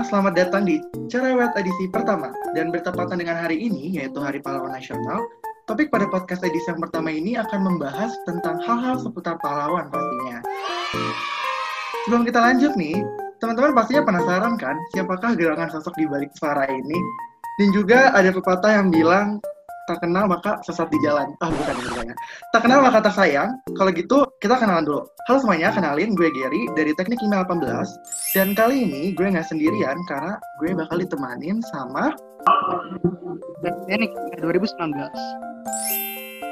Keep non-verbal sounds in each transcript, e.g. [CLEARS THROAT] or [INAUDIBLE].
Selamat datang di Cerewet edisi pertama. Dan bertepatan dengan hari ini, yaitu Hari Pahlawan Nasional, topik pada podcast edisi yang pertama ini akan membahas tentang hal-hal seputar pahlawan pastinya. Sebelum kita lanjut nih, teman-teman pastinya penasaran kan, siapakah gerangan sosok di balik suara ini? Dan juga ada pepatah yang bilang, tak kenal maka sesat di jalan. Ah, bukan bukannya. Tak kenal maka tak sayang. Kalau gitu, kita kenalan dulu. Halo semuanya, kenalin gue Gary dari Teknik Kimia 18. Dan kali ini gue nggak sendirian karena gue bakal ditemanin sama Teknik 2019.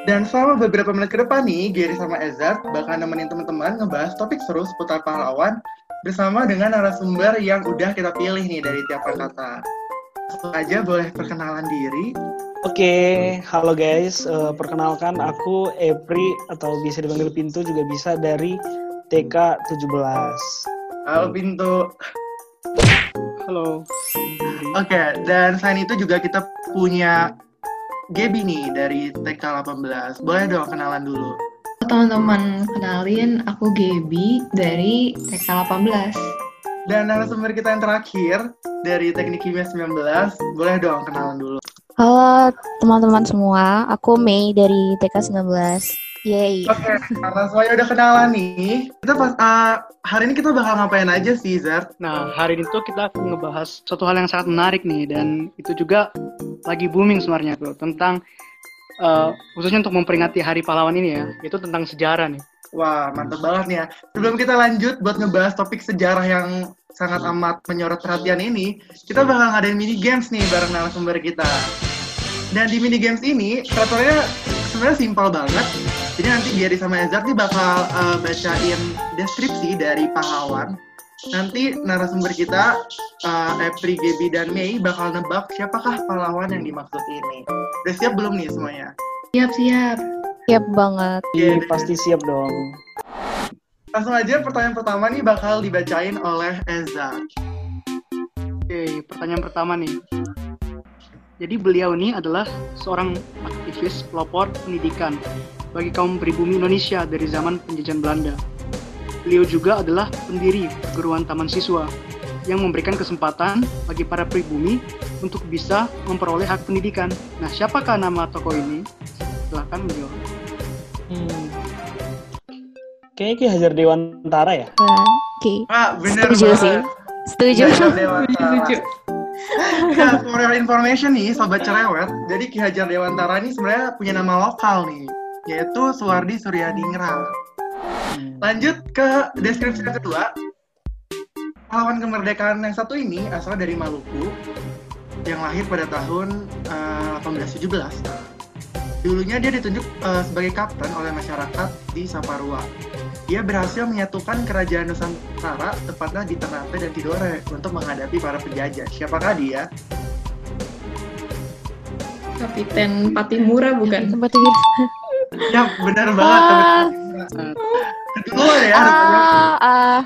Dan selama beberapa menit ke depan nih, Gary sama Ezard bakal nemenin teman-teman ngebahas topik seru seputar pahlawan bersama dengan narasumber yang udah kita pilih nih dari tiap angkatan. Langsung aja boleh perkenalan diri. Oke, halo guys. Eh, perkenalkan aku Epri atau bisa dipanggil Pintu juga bisa dari TK 17. Halo Pintu. Halo. Oke, dan selain itu juga kita punya Gaby nih dari TK 18. Boleh dong kenalan dulu. Teman-teman, kenalin aku Gaby dari TK 18. Dan narasumber kita yang terakhir dari Teknik Kimia 19, boleh dong kenalan dulu. Halo teman-teman semua, aku Mei dari TK 19. Yeay. Oke, karena semuanya udah kenalan nih, kita pas uh, hari ini kita bakal ngapain aja sih, Zart? Nah, hari ini tuh kita akan ngebahas suatu hal yang sangat menarik nih dan itu juga lagi booming sebenarnya tuh tentang uh, khususnya untuk memperingati Hari Pahlawan ini ya, itu tentang sejarah nih. Wah, mantep banget nih ya. Sebelum kita lanjut buat ngebahas topik sejarah yang sangat amat menyorot perhatian ini, kita bakal ngadain mini games nih bareng narasumber kita. Dan di mini games ini, peraturannya sebenarnya simpel banget. Jadi nanti Gary sama Ezard nih bakal uh, bacain deskripsi dari pahlawan. Nanti narasumber kita, uh, Epri, Gaby, dan Mei bakal nebak siapakah pahlawan yang dimaksud ini. Udah siap belum nih semuanya? Siap-siap. Siap banget. Iya, pasti siap dong. Langsung aja pertanyaan pertama nih bakal dibacain oleh Ezard. Oke, pertanyaan pertama nih. Jadi beliau ini adalah seorang aktivis pelopor pendidikan bagi kaum pribumi Indonesia dari zaman penjajahan Belanda. Beliau juga adalah pendiri perguruan taman siswa yang memberikan kesempatan bagi para pribumi untuk bisa memperoleh hak pendidikan. Nah, siapakah nama tokoh ini? Silahkan menjawab. Hmm. Kayaknya Ki Hajar Dewantara ya? Oke. Ah, bener Setuju banget. sih. Setuju. [LAUGHS] Setuju. Nah, for your information nih, sobat cerewet, jadi Ki Hajar Dewantara ini sebenarnya punya nama lokal nih, yaitu Suwardi Suryadingrat. Hmm. Lanjut ke deskripsi yang kedua. Pahlawan kemerdekaan yang satu ini asal dari Maluku, yang lahir pada tahun eh, 1817. Dulunya dia ditunjuk eh, sebagai kapten oleh masyarakat di Saparua. Dia berhasil menyatukan kerajaan Nusantara, tepatnya di Ternate dan Tidore, untuk menghadapi para penjajah. Siapakah dia? Kapiten Patimura bukan? Tidur. [LAUGHS] Ya, benar banget. Eh, Kedua ya. Ah, ah.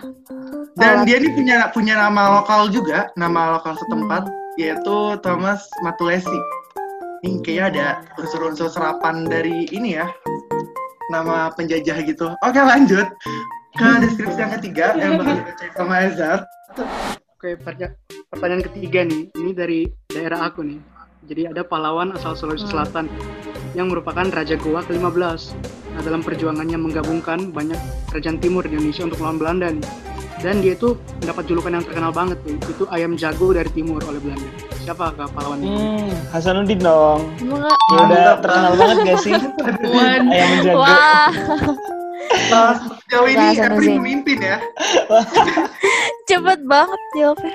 Dan dia ini punya punya nama lokal juga, nama lokal setempat, yaitu Thomas Matulesi. Ini kayaknya ada unsur-unsur serapan dari ini ya, nama penjajah gitu. Oke lanjut ke deskripsi yang ketiga yang bakal [LAUGHS] dibacain sama Ezard. Oke, pertanyaan ketiga nih. Ini dari daerah aku nih. Jadi ada pahlawan asal Sulawesi Selatan yang merupakan Raja Goa ke-15. Nah, dalam perjuangannya menggabungkan banyak kerajaan timur di Indonesia untuk melawan Belanda nih. Dan dia itu mendapat julukan yang terkenal banget nih. Itu ayam jago dari timur oleh Belanda. Siapa pahlawan ini? Hmm, Hasanuddin dong. Emang Ya udah terkenal banget gak sih? Ayam jago. Wah, Nah, sejauh ini Nuzin. memimpin ya. [LAUGHS] cepet banget jawabnya.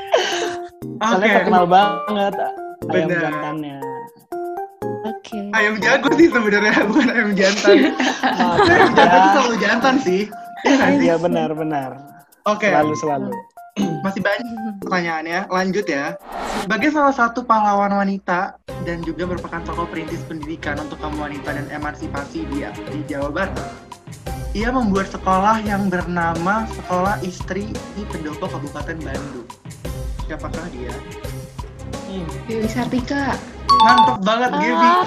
Soalnya terkenal banget ayam Bener. jantannya. Oke. Ayam jago sih sebenarnya bukan ayam jantan. [LAUGHS] Ayam jago itu ya. selalu jantan sih. Iya sih? Iya benar benar. Oke. Selalu selalu. [CLEARS THROAT] Masih banyak pertanyaannya. Lanjut ya. Sebagai salah satu pahlawan wanita dan juga merupakan tokoh perintis pendidikan untuk kaum wanita dan emansipasi di, di Jawa Barat, ia membuat sekolah yang bernama Sekolah Istri di Pendopo Kabupaten Bandung. Siapakah dia? Hmm. Dewi Sartika. Mantap banget, Gaby. Ah,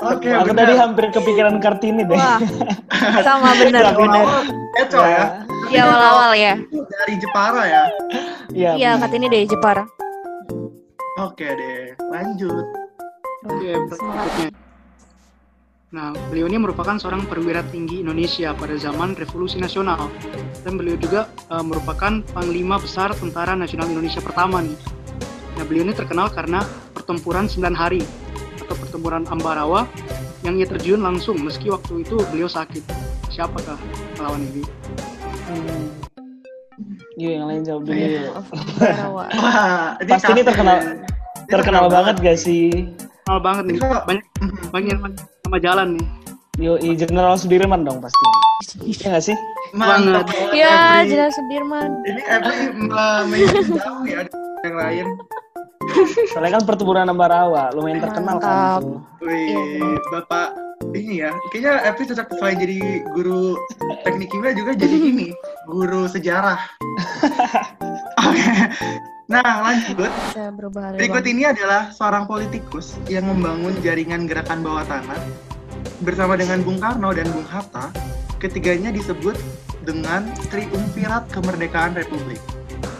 [LAUGHS] Oke, Aku benar. tadi hampir kepikiran Kartini deh. wah, sama bener. Awal-awal Eco ya. Di awal-awal ya. Dari Jepara ya. Iya. Iya, katanya dari Jepara. Oke deh, lanjut. Oke, berikutnya. Nah, beliau ini merupakan seorang perwira tinggi Indonesia pada zaman Revolusi Nasional. Dan beliau juga eh, merupakan Panglima Besar Tentara Nasional Indonesia pertama nih. Nah, beliau ini terkenal karena pertempuran 9 hari atau pertempuran Ambarawa yang ia terjun langsung meski waktu itu beliau sakit. Siapakah lawan ini? Hmm. Yuk yang lain jawab dulu. Barawa. [LAUGHS] Wah, Pasti ini terkenal- Ini Terkenal banget gak sih? Kenal banget nih. Ini Banyak banyak yang nama jalan nih. Yo, General Sudirman dong pasti. Iya gak sih? Mantap Banget. banget, Ya, Every. Jelas Sudirman. Ini main jauh ya yang lain. Soalnya kan pertempuran Ambarawa, lumayan terkenal kan. Wih, Bapak ini ya, kayaknya Every cocok selain jadi guru teknik kimia juga jadi [LAUGHS] ini, guru sejarah. Oke. Nah, lanjut. Berikut ini adalah seorang politikus yang membangun jaringan gerakan bawah tanah bersama dengan Bung Karno dan Bung Hatta. Ketiganya disebut dengan Triumvirat Kemerdekaan Republik.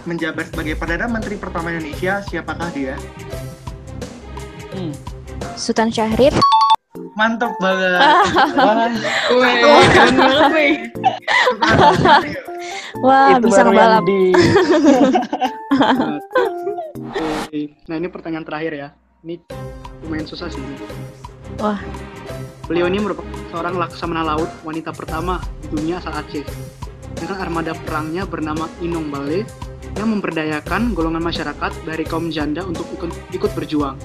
Menjabat sebagai Perdana Menteri pertama Indonesia, siapakah dia? Hmm. Sultan Syahrir. Mantap banget. [LAUGHS] Wah, Wih, keren banget nih. Wah, itu bisa ngebalap. di. [LAUGHS] Nah ini pertanyaan terakhir ya. Ini lumayan susah sih. Wah. Beliau ini merupakan seorang laksamana laut wanita pertama di dunia asal Aceh. Dengan armada perangnya bernama Inong Bale yang memberdayakan golongan masyarakat dari kaum janda untuk ikut, ikut berjuang.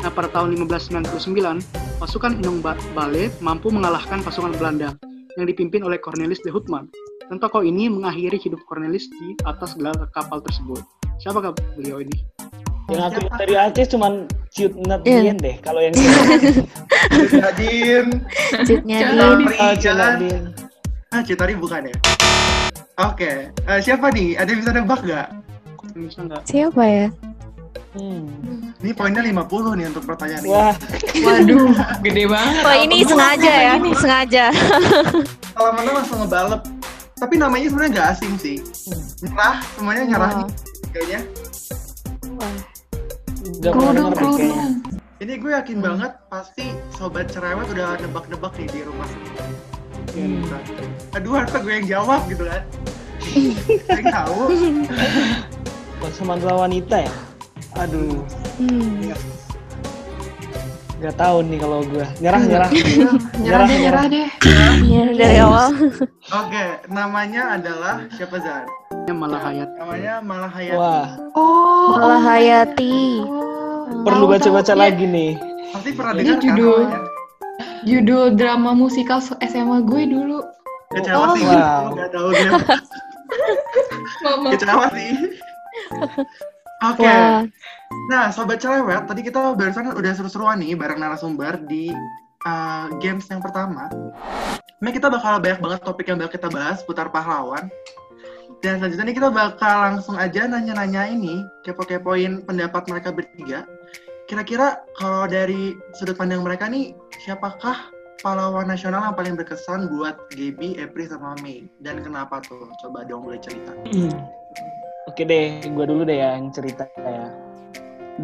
Nah pada tahun 1599, pasukan Ba- Bale mampu mengalahkan pasukan Belanda yang dipimpin oleh Cornelis de Houtman. Dan tokoh ini mengakhiri hidup Cornelis di atas gelar kapal tersebut. Siapakah beliau ini? yang aku lihat dari Aceh cuman ciut nat Iya. Dien deh. Kalau yang Nadine. Citnya Jangan Din. di- Ah, Ciut. Ah, Citari bukan ya? Oke, eh, siapa nih? Ada yang bisa nebak nggak? Bisa nggak? Siapa ya? Hmm. Ini poinnya 50 nih untuk pertanyaan ini. Wah, Waduh, [LAUGHS] gede banget. Oh, ini sengaja ya, sengaja. Kalau menang langsung ngebalep. Tapi namanya sebenarnya nggak asing sih. Nyerah, semuanya nyerah nih. Kayaknya. Kerudung, kerudung. Ini gue yakin banget pasti sobat cerewet udah nebak-nebak nih di rumah. Hmm. Aduh, harusnya gue yang jawab gitu kan. [LAUGHS] Saya tahu. Laksamana wanita ya? Aduh, Hmm. nggak tahu nih kalau gue. Nyerah, Hmm. nyerah. Nyerah deh, nyerah deh. Iya, dari awal. Oke, namanya adalah siapa Zar? Ini malah hayat. Namanya Malahayati. Wah, Oh. Malah Hayati. Oh. perlu baca-baca lagi nih. Pasti pernah dengar kan judul. namanya? Judul drama musikal SMA gue dulu. Kecewa Oh. sih, Wow. gue nggak tahu dia. [LAUGHS] Mama. Kecewa sih. [LAUGHS] Oke, Wah. nah sobat cerewet, tadi kita barusan udah seru-seruan nih bareng narasumber di uh, games yang pertama. Nah kita bakal banyak banget topik yang bakal kita bahas putar pahlawan. Dan selanjutnya nih kita bakal langsung aja nanya-nanya ini, kepo-kepoin pendapat mereka bertiga. Kira-kira kalau dari sudut pandang mereka nih, siapakah pahlawan nasional yang paling berkesan buat Gaby, April, sama Mei? Dan kenapa tuh? Coba dong boleh cerita. Oke deh, gue dulu deh ya yang cerita ya.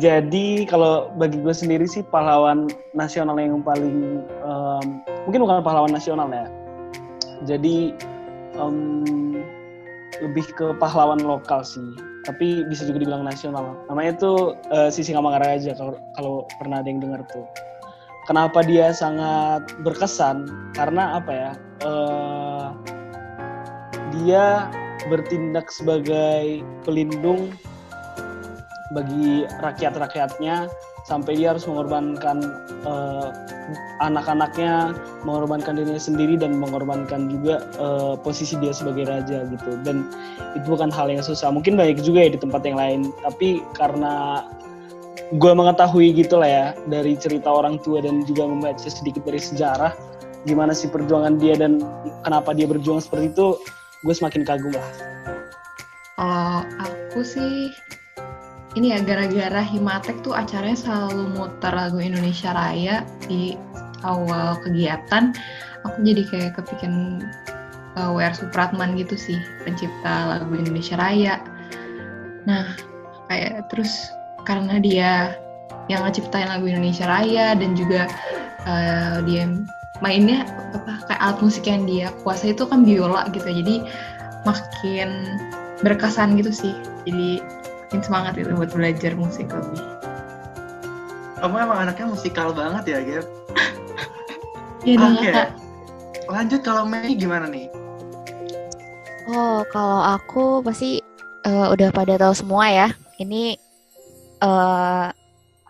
Jadi kalau bagi gue sendiri sih pahlawan nasional yang paling em, mungkin bukan pahlawan nasional ya. Jadi em, lebih ke pahlawan lokal sih, tapi bisa juga dibilang nasional. Namanya tuh eh, Sisi aja kalau kalau pernah ada yang dengar tuh. Kenapa dia sangat berkesan? Karena apa ya? eh, dia bertindak sebagai pelindung bagi rakyat-rakyatnya sampai dia harus mengorbankan eh, anak-anaknya, mengorbankan dirinya sendiri dan mengorbankan juga eh, posisi dia sebagai raja gitu. Dan itu bukan hal yang susah. Mungkin banyak juga ya di tempat yang lain, tapi karena gue mengetahui gitu lah ya dari cerita orang tua dan juga membaca sedikit dari sejarah gimana sih perjuangan dia dan kenapa dia berjuang seperti itu, gue semakin kagum lah. Kalau aku sih ini ya gara-gara Himatek tuh acaranya selalu muter lagu Indonesia Raya di awal kegiatan. Aku jadi kayak kepikiran uh, W.R. Supratman gitu sih, pencipta lagu Indonesia Raya. Nah, kayak terus karena dia yang ngeciptain lagu Indonesia Raya dan juga uh, dia mainnya apa kayak alat musik yang dia kuasai itu kan biola gitu. Jadi makin berkesan gitu sih. Jadi makin semangat itu buat belajar musik lebih. Kamu emang anaknya musikal banget ya Ger [LAUGHS] ya oke. Okay. lanjut kalau Mei gimana nih? Oh kalau aku pasti uh, udah pada tahu semua ya. Ini uh,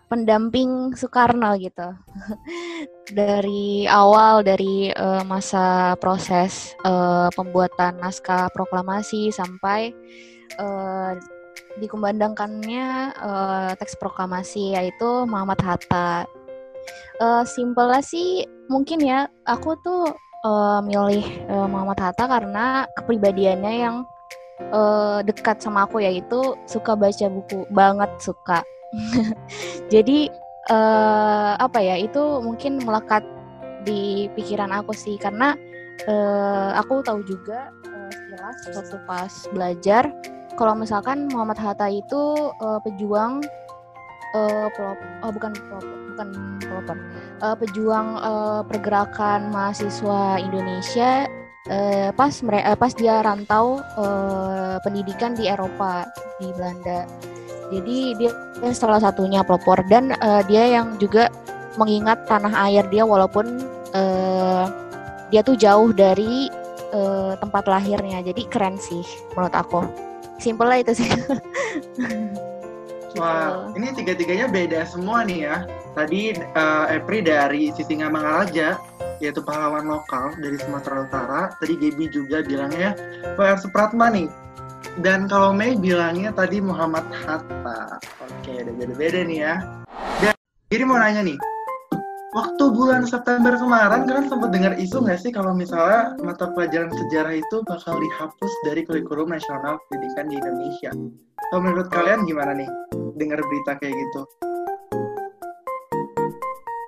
pendamping Soekarno gitu. [LAUGHS] dari awal dari uh, masa proses uh, pembuatan naskah proklamasi sampai uh, dikumandangkannya uh, teks proklamasi yaitu Muhammad Hatta. Uh, simpelnya sih mungkin ya aku tuh uh, milih uh, Muhammad Hatta karena kepribadiannya yang uh, dekat sama aku yaitu suka baca buku banget suka [LAUGHS] Jadi uh, apa ya itu mungkin melekat di pikiran aku sih karena uh, aku tahu juga uh, sekilas waktu pas belajar kalau misalkan Muhammad Hatta itu uh, pejuang uh, pelop, oh bukan pelop, bukan pelopor, uh, pejuang uh, pergerakan mahasiswa Indonesia uh, pas mereka uh, pas dia rantau uh, pendidikan di Eropa di Belanda. Jadi dia salah satunya pelopor dan uh, dia yang juga mengingat tanah air dia walaupun uh, dia tuh jauh dari uh, tempat lahirnya. Jadi keren sih menurut aku. Simpel lah itu sih. Wah, ini tiga-tiganya beda semua nih ya. Tadi uh, Epri dari Sisingamangaraja, yaitu pahlawan lokal dari Sumatera Utara. Tadi Gaby juga bilangnya PR Supratman nih, dan kalau Mei bilangnya tadi Muhammad Hatta. Oke, udah beda-beda nih ya. Dan jadi mau nanya nih, waktu bulan September kemarin kan sempat dengar isu nggak sih kalau misalnya mata pelajaran sejarah itu bakal dihapus dari kurikulum nasional pendidikan di Indonesia. Kalau menurut kalian gimana nih dengar berita kayak gitu?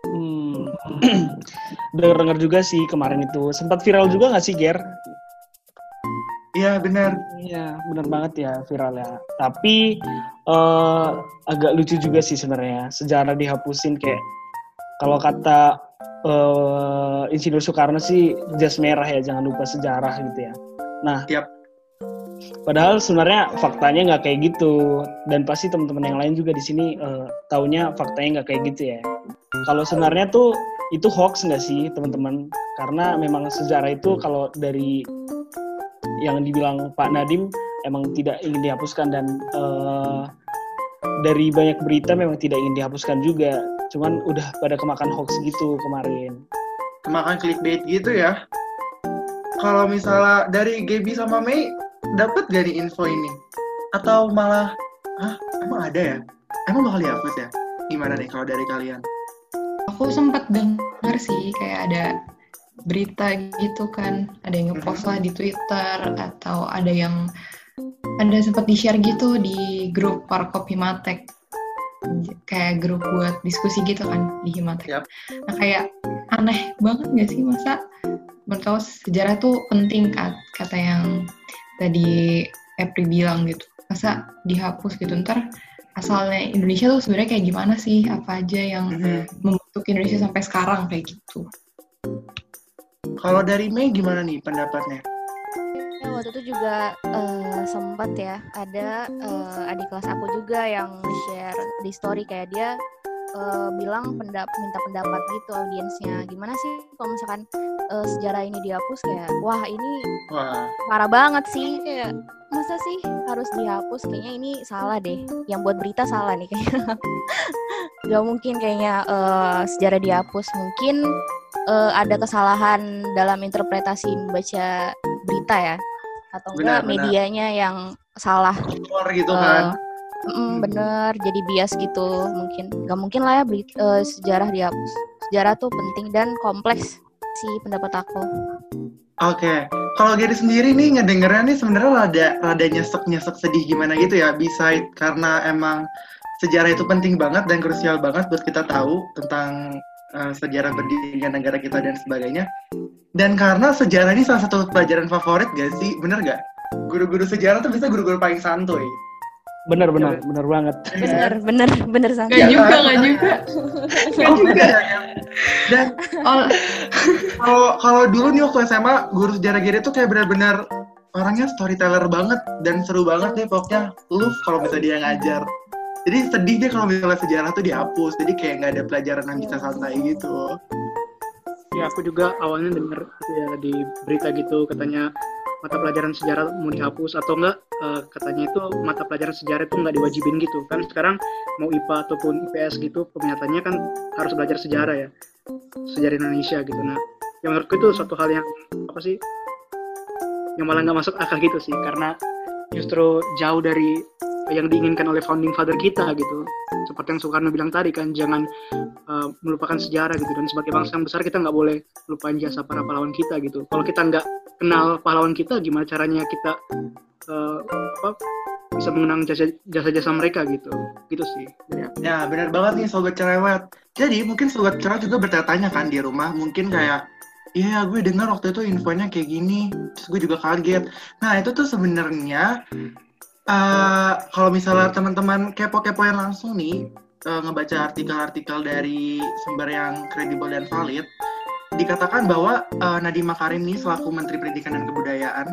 Hmm, [CLEARS THROAT] dengar-dengar juga sih kemarin itu sempat viral juga nggak sih Ger Iya benar. Iya benar banget ya viral ya. Tapi uh, agak lucu juga sih sebenarnya sejarah dihapusin kayak kalau kata uh, Insinyur Soekarno sih jas merah ya jangan lupa sejarah gitu ya. Nah. Yep. Padahal sebenarnya faktanya nggak kayak gitu dan pasti teman-teman yang lain juga di sini uh, taunya faktanya nggak kayak gitu ya. Kalau sebenarnya tuh itu hoax nggak sih teman-teman? Karena memang sejarah itu kalau dari yang dibilang Pak Nadim emang tidak ingin dihapuskan dan uh, dari banyak berita memang tidak ingin dihapuskan juga. Cuman udah pada kemakan hoax gitu kemarin. Kemakan clickbait gitu ya? Kalau misalnya dari Gaby sama Mei dapat gak nih info ini? Atau malah hah emang ada ya? Emang bakal dihapus ya? Gimana nih kalau dari kalian? Aku sempat dengar sih kayak ada berita gitu kan. Ada yang ngepost lah di Twitter atau ada yang ada sempat di share gitu di grup Parkop Himatek. Kayak grup buat diskusi gitu kan di Himatek. Yep. Nah kayak aneh banget gak sih? Masa menurut sejarah tuh penting kan? Kata yang tadi Epri bilang gitu. Masa dihapus gitu? Ntar asalnya Indonesia tuh sebenarnya kayak gimana sih? Apa aja yang mm -hmm. membentuk Indonesia sampai sekarang kayak gitu kalau dari Mei gimana nih pendapatnya? Ya, waktu itu juga uh, sempat ya ada uh, adik kelas aku juga yang share di story kayak dia uh, bilang pendap minta pendapat gitu audiensnya. Gimana sih kalau misalkan uh, sejarah ini dihapus kayak wah ini wah. parah banget sih. Kayak masa sih harus dihapus? Kayaknya ini salah deh. Yang buat berita salah nih kayaknya. [LAUGHS] Gak mungkin kayaknya uh, sejarah dihapus. Mungkin uh, ada kesalahan dalam interpretasi membaca berita ya. Atau enggak benar, medianya benar. yang salah. Gitu uh, kan mm, bener jadi bias gitu mungkin nggak mungkin lah ya uh, sejarah dihapus sejarah tuh penting dan kompleks sih pendapat aku Oke, okay. kalau Gary sendiri nih ngedengernya nih sebenarnya rada rada nyesek nyesek sedih gimana gitu ya, beside karena emang sejarah itu penting banget dan krusial banget buat kita tahu tentang uh, sejarah berdirinya negara kita dan sebagainya. Dan karena sejarah ini salah satu pelajaran favorit gak sih? Bener gak? Guru-guru sejarah tuh bisa guru-guru paling santuy. Bener bener ya, bener banget. Bener bener bener santuy. Gak juga gak juga. Gak juga. Dan kalau kalau dulu nih waktu SMA guru sejarah gini tuh kayak benar-benar orangnya storyteller banget dan seru banget deh pokoknya lu kalau bisa dia ngajar jadi sedih deh kalau misalnya sejarah tuh dihapus jadi kayak nggak ada pelajaran yang bisa santai gitu ya aku juga awalnya denger ya di berita gitu katanya mata pelajaran sejarah mau dihapus atau enggak uh, katanya itu mata pelajaran sejarah itu nggak diwajibin gitu. Kan sekarang mau IPA ataupun IPS gitu kenyataannya kan harus belajar sejarah ya. Sejarah Indonesia gitu. Nah yang menurutku itu suatu hal yang apa sih yang malah nggak masuk akal gitu sih. Karena justru jauh dari yang diinginkan oleh founding father kita gitu. Seperti yang Soekarno bilang tadi kan jangan uh, melupakan sejarah gitu. Dan sebagai bangsa yang besar kita nggak boleh lupain jasa para pahlawan kita gitu. Kalau kita nggak kenal pahlawan kita gimana caranya kita uh, apa bisa mengenang jasa-jasa mereka gitu. Gitu sih. Ya, ya benar banget nih sobat cerewet. Jadi mungkin sobat cerewet juga bertanya kan di rumah. Mungkin kayak Iya, gue dengar waktu itu infonya kayak gini, terus gue juga kaget. Nah, itu tuh sebenarnya uh, kalau misalnya teman-teman kepo-kepo yang langsung nih uh, ngebaca artikel-artikel dari sumber yang kredibel dan valid, dikatakan bahwa uh, Nadiem Makarim nih selaku Menteri Pendidikan dan Kebudayaan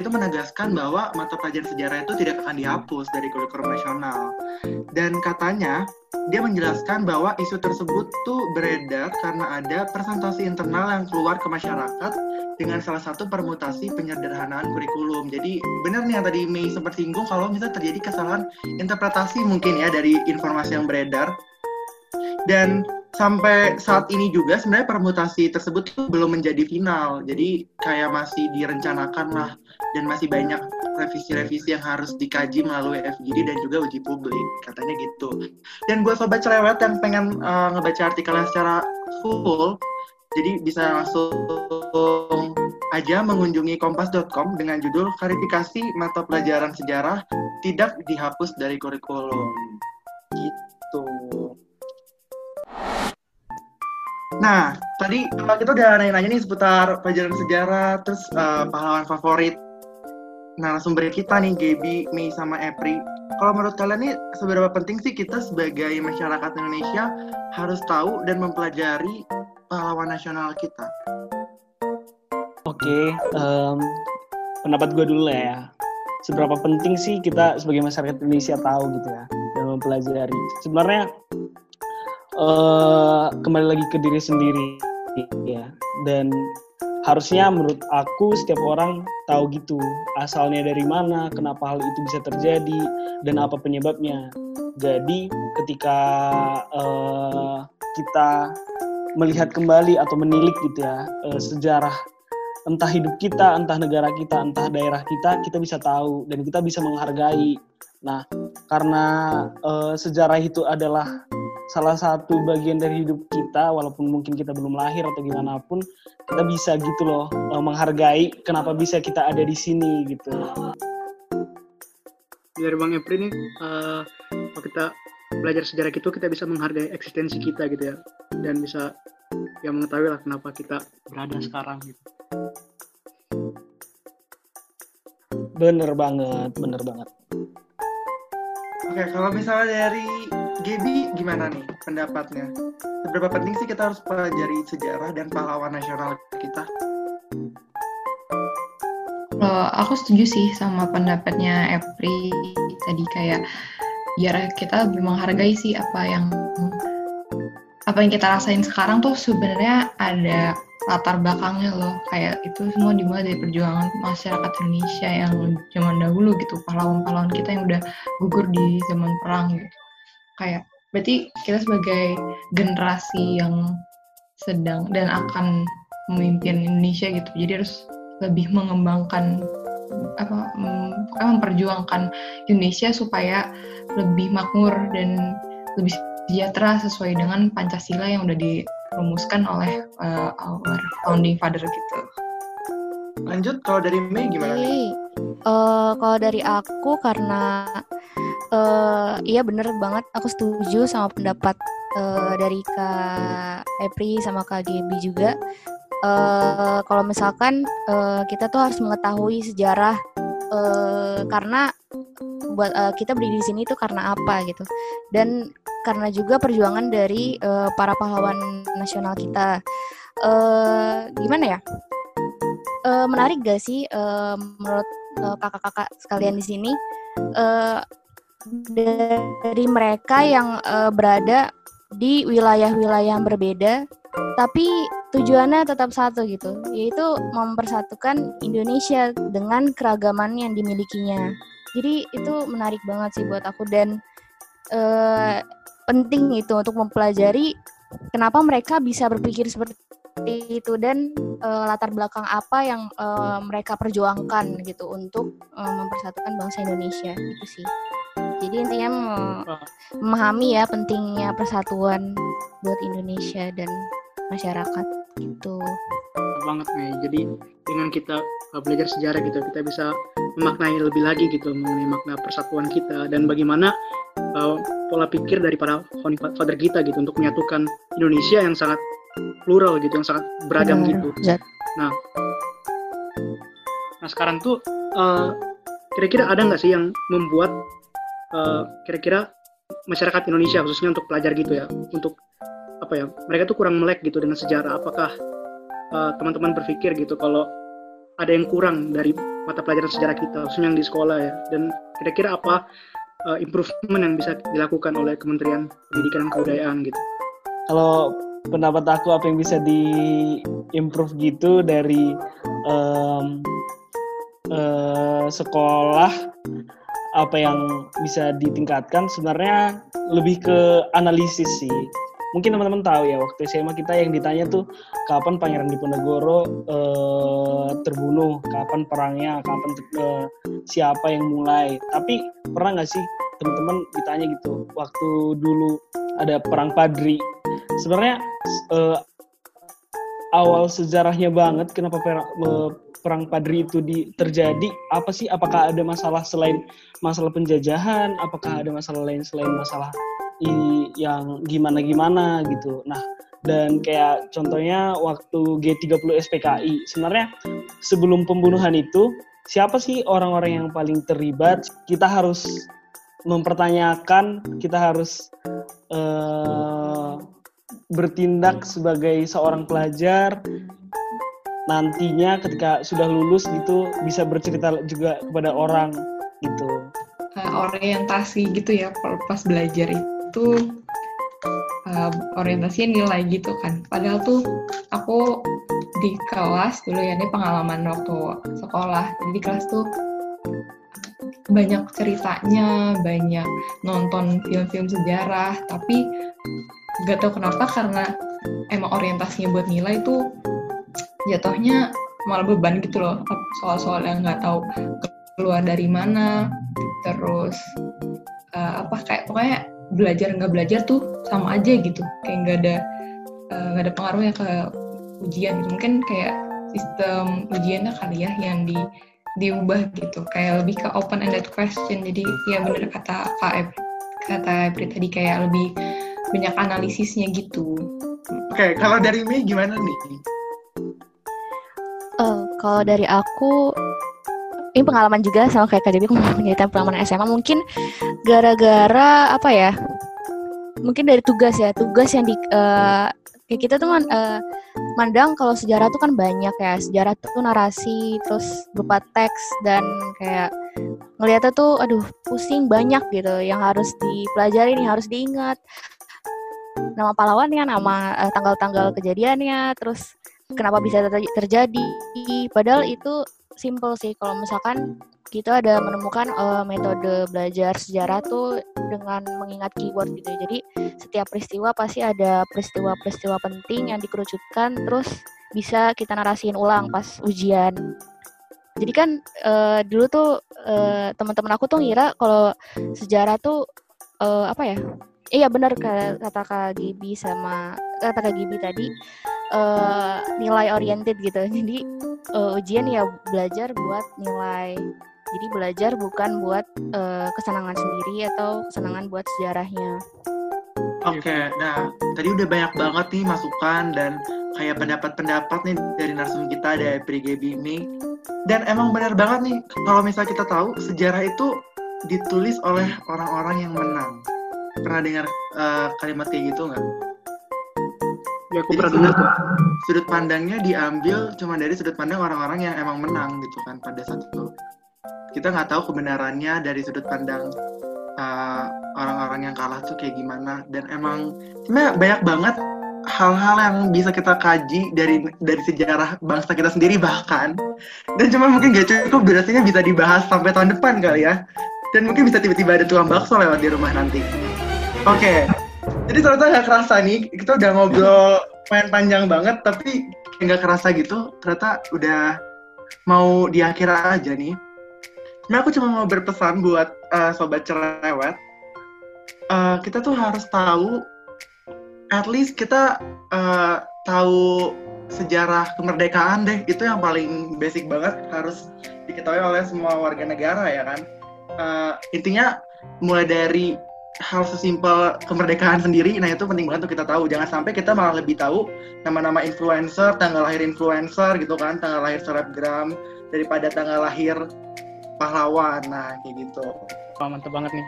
itu menegaskan bahwa mata pelajaran sejarah itu tidak akan dihapus dari kurikulum nasional. Dan katanya dia menjelaskan bahwa isu tersebut tuh beredar karena ada presentasi internal yang keluar ke masyarakat dengan salah satu permutasi penyederhanaan kurikulum. Jadi benar nih yang tadi Mei sempat singgung kalau misalnya terjadi kesalahan interpretasi mungkin ya dari informasi yang beredar. Dan sampai saat ini juga sebenarnya permutasi tersebut tuh belum menjadi final. Jadi kayak masih direncanakan lah dan masih banyak revisi-revisi yang harus dikaji melalui FGD dan juga uji publik katanya gitu. Dan buat sobat cerewet yang pengen uh, ngebaca artikelnya secara full jadi bisa langsung aja mengunjungi kompas.com dengan judul verifikasi mata pelajaran sejarah tidak dihapus dari kurikulum. Gitu. Nah, tadi kita udah nanya-nanya nih seputar pelajaran sejarah, terus uh, pahlawan favorit narasumber kita nih Gaby, Mei sama Epri. Kalau menurut kalian nih seberapa penting sih kita sebagai masyarakat Indonesia harus tahu dan mempelajari pahlawan nasional kita? Oke, okay, um, pendapat gue dulu ya. Seberapa penting sih kita sebagai masyarakat Indonesia tahu gitu ya dan mempelajari. Sebenarnya uh, kembali lagi ke diri sendiri ya dan harusnya menurut aku setiap orang tahu gitu asalnya dari mana kenapa hal itu bisa terjadi dan apa penyebabnya. Jadi ketika uh, kita melihat kembali atau menilik gitu ya uh, sejarah entah hidup kita entah negara kita entah daerah kita kita bisa tahu dan kita bisa menghargai. Nah karena uh, sejarah itu adalah salah satu bagian dari hidup kita walaupun mungkin kita belum lahir atau gimana pun kita bisa gitu loh eh, menghargai kenapa bisa kita ada di sini gitu. Dari bang Epri nih uh, kalau kita belajar sejarah gitu kita bisa menghargai eksistensi kita gitu ya. Dan bisa ya mengetahui lah kenapa kita berada sekarang gitu. Bener banget bener banget. Oke, kalau misalnya dari Gaby gimana nih pendapatnya? Seberapa penting sih kita harus pelajari sejarah dan pahlawan nasional kita? Uh, aku setuju sih sama pendapatnya Epri tadi kayak biar kita lebih menghargai sih apa yang apa yang kita rasain sekarang tuh sebenarnya ada latar belakangnya loh kayak itu semua dimulai dari perjuangan masyarakat Indonesia yang zaman dahulu gitu pahlawan-pahlawan kita yang udah gugur di zaman perang gitu kayak berarti kita sebagai generasi yang sedang dan akan memimpin Indonesia gitu jadi harus lebih mengembangkan apa memperjuangkan Indonesia supaya lebih makmur dan lebih sejahtera sesuai dengan Pancasila yang udah di dirumuskan oleh uh, our founding father gitu. Lanjut kalau dari Mei gimana? Nih? Uh, kalau dari aku karena uh, iya bener banget. Aku setuju sama pendapat uh, dari Kak Epri sama Kak Gebi juga. Uh, kalau misalkan uh, kita tuh harus mengetahui sejarah uh, karena buat uh, kita berdiri di sini tuh karena apa gitu. Dan karena juga perjuangan dari uh, para pahlawan nasional kita. Uh, gimana ya? Uh, menarik gak sih uh, menurut uh, kakak-kakak sekalian di sini? Uh, dari mereka yang uh, berada di wilayah-wilayah yang berbeda tapi tujuannya tetap satu gitu yaitu mempersatukan Indonesia dengan keragaman yang dimilikinya. Jadi itu menarik banget sih buat aku dan uh, penting itu untuk mempelajari kenapa mereka bisa berpikir seperti itu dan uh, latar belakang apa yang uh, mereka perjuangkan gitu untuk uh, mempersatukan bangsa Indonesia itu sih jadi intinya memahami ya pentingnya persatuan buat Indonesia dan masyarakat gitu. Banget nih jadi dengan kita uh, belajar sejarah gitu kita bisa memaknai lebih lagi gitu mengenai makna persatuan kita dan bagaimana uh, pola pikir dari para founding father kita gitu untuk menyatukan Indonesia yang sangat plural gitu yang sangat beragam Benar. gitu. nah. Nah sekarang tuh uh, kira-kira ada nggak sih yang membuat kira-kira uh, masyarakat Indonesia khususnya untuk pelajar gitu ya untuk apa ya mereka tuh kurang melek gitu dengan sejarah. Apakah uh, teman-teman berpikir gitu kalau ada yang kurang dari mata pelajaran sejarah kita khususnya yang di sekolah ya? Dan kira-kira apa uh, improvement yang bisa dilakukan oleh Kementerian Pendidikan dan Kebudayaan gitu? Kalau pendapat aku apa yang bisa di improve gitu dari um, uh, sekolah apa yang bisa ditingkatkan sebenarnya lebih ke analisis sih mungkin teman-teman tahu ya waktu SMA kita yang ditanya tuh kapan Pangeran Diponegoro uh, terbunuh, kapan perangnya, kapan uh, siapa yang mulai. Tapi pernah nggak sih teman-teman ditanya gitu waktu dulu ada perang Padri. Sebenarnya uh, awal sejarahnya banget kenapa perang, Padri itu di, terjadi apa sih? Apakah ada masalah selain masalah penjajahan? Apakah ada masalah lain selain masalah yang gimana-gimana gitu. Nah, dan kayak contohnya waktu G30 SPKI, sebenarnya sebelum pembunuhan itu, siapa sih orang-orang yang paling terlibat? Kita harus mempertanyakan, kita harus uh, bertindak sebagai seorang pelajar, nantinya ketika sudah lulus gitu bisa bercerita juga kepada orang gitu. orientasi gitu ya pas belajar itu itu uh, orientasinya nilai gitu kan. Padahal tuh aku di kelas dulu ya ini pengalaman waktu sekolah. Jadi di kelas tuh banyak ceritanya, banyak nonton film-film sejarah, tapi gak tau kenapa karena emang orientasinya buat nilai itu jatuhnya malah beban gitu loh. Soal-soal yang nggak tahu keluar dari mana terus uh, apa kayak pokoknya belajar nggak belajar tuh sama aja gitu. Kayak nggak ada eh, nggak uh, ada pengaruhnya ke ujian gitu. Mungkin kayak sistem ujiannya kali ya yang di diubah gitu. Kayak lebih ke open ended question. Jadi ya bener kata kak kata Ebri tadi kayak lebih banyak analisisnya gitu. Oke okay, kalau dari Mei gimana nih? Uh, kalau dari aku ini pengalaman juga sama kayak Kak Debbie aku pengalaman SMA mungkin gara-gara apa ya mungkin dari tugas ya tugas yang di uh, kayak kita tuh man, uh, mandang kalau sejarah tuh kan banyak ya. Sejarah tuh narasi terus berupa teks dan kayak ngeliatnya tuh aduh pusing banyak gitu. Yang harus dipelajari nih harus diingat nama pahlawannya nama uh, tanggal-tanggal kejadiannya terus kenapa bisa terjadi padahal itu simple sih kalau misalkan kita ada menemukan uh, metode belajar sejarah tuh dengan mengingat keyword gitu. Jadi setiap peristiwa pasti ada peristiwa-peristiwa penting yang dikerucutkan terus bisa kita narasiin ulang pas ujian. Jadi kan uh, dulu tuh uh, teman-teman aku tuh ngira kalau sejarah tuh uh, apa ya? Iya benar kata Kak Gibi sama kata Kak Gibi tadi uh, nilai oriented gitu. [LAUGHS] Jadi uh, ujian ya belajar buat nilai. Jadi belajar bukan buat uh, kesenangan sendiri atau kesenangan buat sejarahnya. Oke, nah tadi udah banyak banget nih masukan dan kayak pendapat-pendapat nih dari narsum kita dari Brigade Bimi. Dan emang benar banget nih kalau misalnya kita tahu sejarah itu ditulis oleh orang-orang yang menang. Pernah dengar uh, kalimat kayak gitu nggak? Ya aku pernah dengar tuh. Sudut pandangnya diambil cuma dari sudut pandang orang-orang yang emang menang gitu kan pada saat itu. Kita nggak tahu kebenarannya dari sudut pandang uh, orang-orang yang kalah tuh kayak gimana dan emang sebenarnya banyak banget hal-hal yang bisa kita kaji dari dari sejarah bangsa kita sendiri bahkan dan cuma mungkin gak cukup durasinya bisa dibahas sampai tahun depan kali ya dan mungkin bisa tiba-tiba ada tukang bakso lewat di rumah nanti oke okay. jadi ternyata nggak kerasa nih kita udah ngobrol main panjang banget tapi nggak kerasa gitu ternyata udah mau di akhir aja nih Nah, aku cuma mau berpesan buat uh, sobat cerewet. Uh, kita tuh harus tahu, at least kita uh, tahu sejarah kemerdekaan deh. Itu yang paling basic banget harus diketahui oleh semua warga negara ya kan. Uh, intinya mulai dari hal sesimpel kemerdekaan sendiri, nah itu penting banget untuk kita tahu. Jangan sampai kita malah lebih tahu nama-nama influencer, tanggal lahir influencer gitu kan, tanggal lahir selebgram daripada tanggal lahir pahlawan. Nah kayak gitu. Wah, mantap banget nih.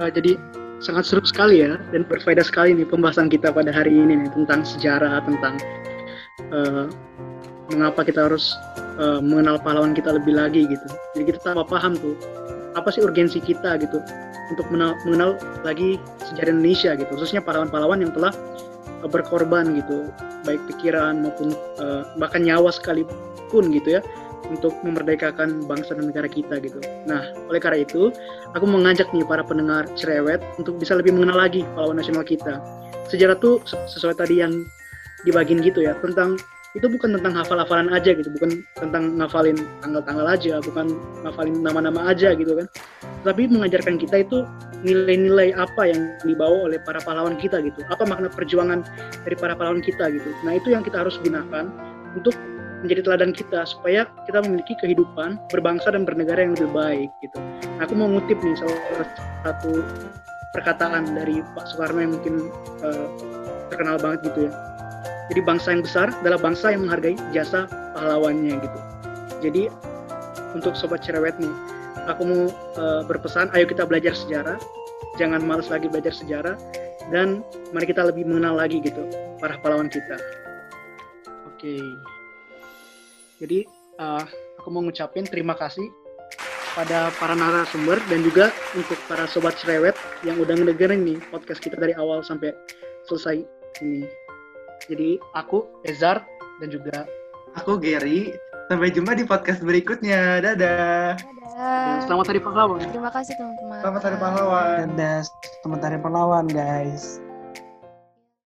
Uh, jadi sangat seru sekali ya dan berfaedah sekali nih pembahasan kita pada hari ini nih tentang sejarah tentang uh, mengapa kita harus uh, mengenal pahlawan kita lebih lagi gitu. Jadi kita tambah paham tuh apa sih urgensi kita gitu untuk mengenal, lagi sejarah Indonesia gitu khususnya pahlawan-pahlawan yang telah uh, berkorban gitu baik pikiran maupun uh, bahkan nyawa sekalipun gitu ya untuk memerdekakan bangsa dan negara kita gitu. Nah, oleh karena itu, aku mengajak nih para pendengar cerewet untuk bisa lebih mengenal lagi pahlawan nasional kita. Sejarah tuh sesuai tadi yang dibagiin gitu ya, tentang itu bukan tentang hafal-hafalan aja gitu, bukan tentang ngafalin tanggal-tanggal aja, bukan ngafalin nama-nama aja gitu kan. Tapi mengajarkan kita itu nilai-nilai apa yang dibawa oleh para pahlawan kita gitu. Apa makna perjuangan dari para pahlawan kita gitu. Nah, itu yang kita harus gunakan untuk menjadi teladan kita supaya kita memiliki kehidupan berbangsa dan bernegara yang lebih baik gitu. Nah, aku mau ngutip nih salah satu perkataan dari Pak Soekarno yang mungkin uh, terkenal banget gitu ya. Jadi bangsa yang besar adalah bangsa yang menghargai jasa pahlawannya gitu. Jadi untuk sobat cerewet nih, aku mau uh, berpesan, ayo kita belajar sejarah, jangan males lagi belajar sejarah, dan mari kita lebih mengenal lagi gitu para pahlawan kita. Oke. Okay. Jadi uh, aku mau ngucapin terima kasih pada para narasumber dan juga untuk para sobat cerewet yang udah ngedengerin nih podcast kita dari awal sampai selesai ini. Jadi aku Ezar dan juga aku Gary. Sampai jumpa di podcast berikutnya. Dadah. Dadah. Selamat Hari Pahlawan. Terima kasih teman-teman. Selamat Hari Pahlawan. Dadah. Selamat Hari Pahlawan, guys.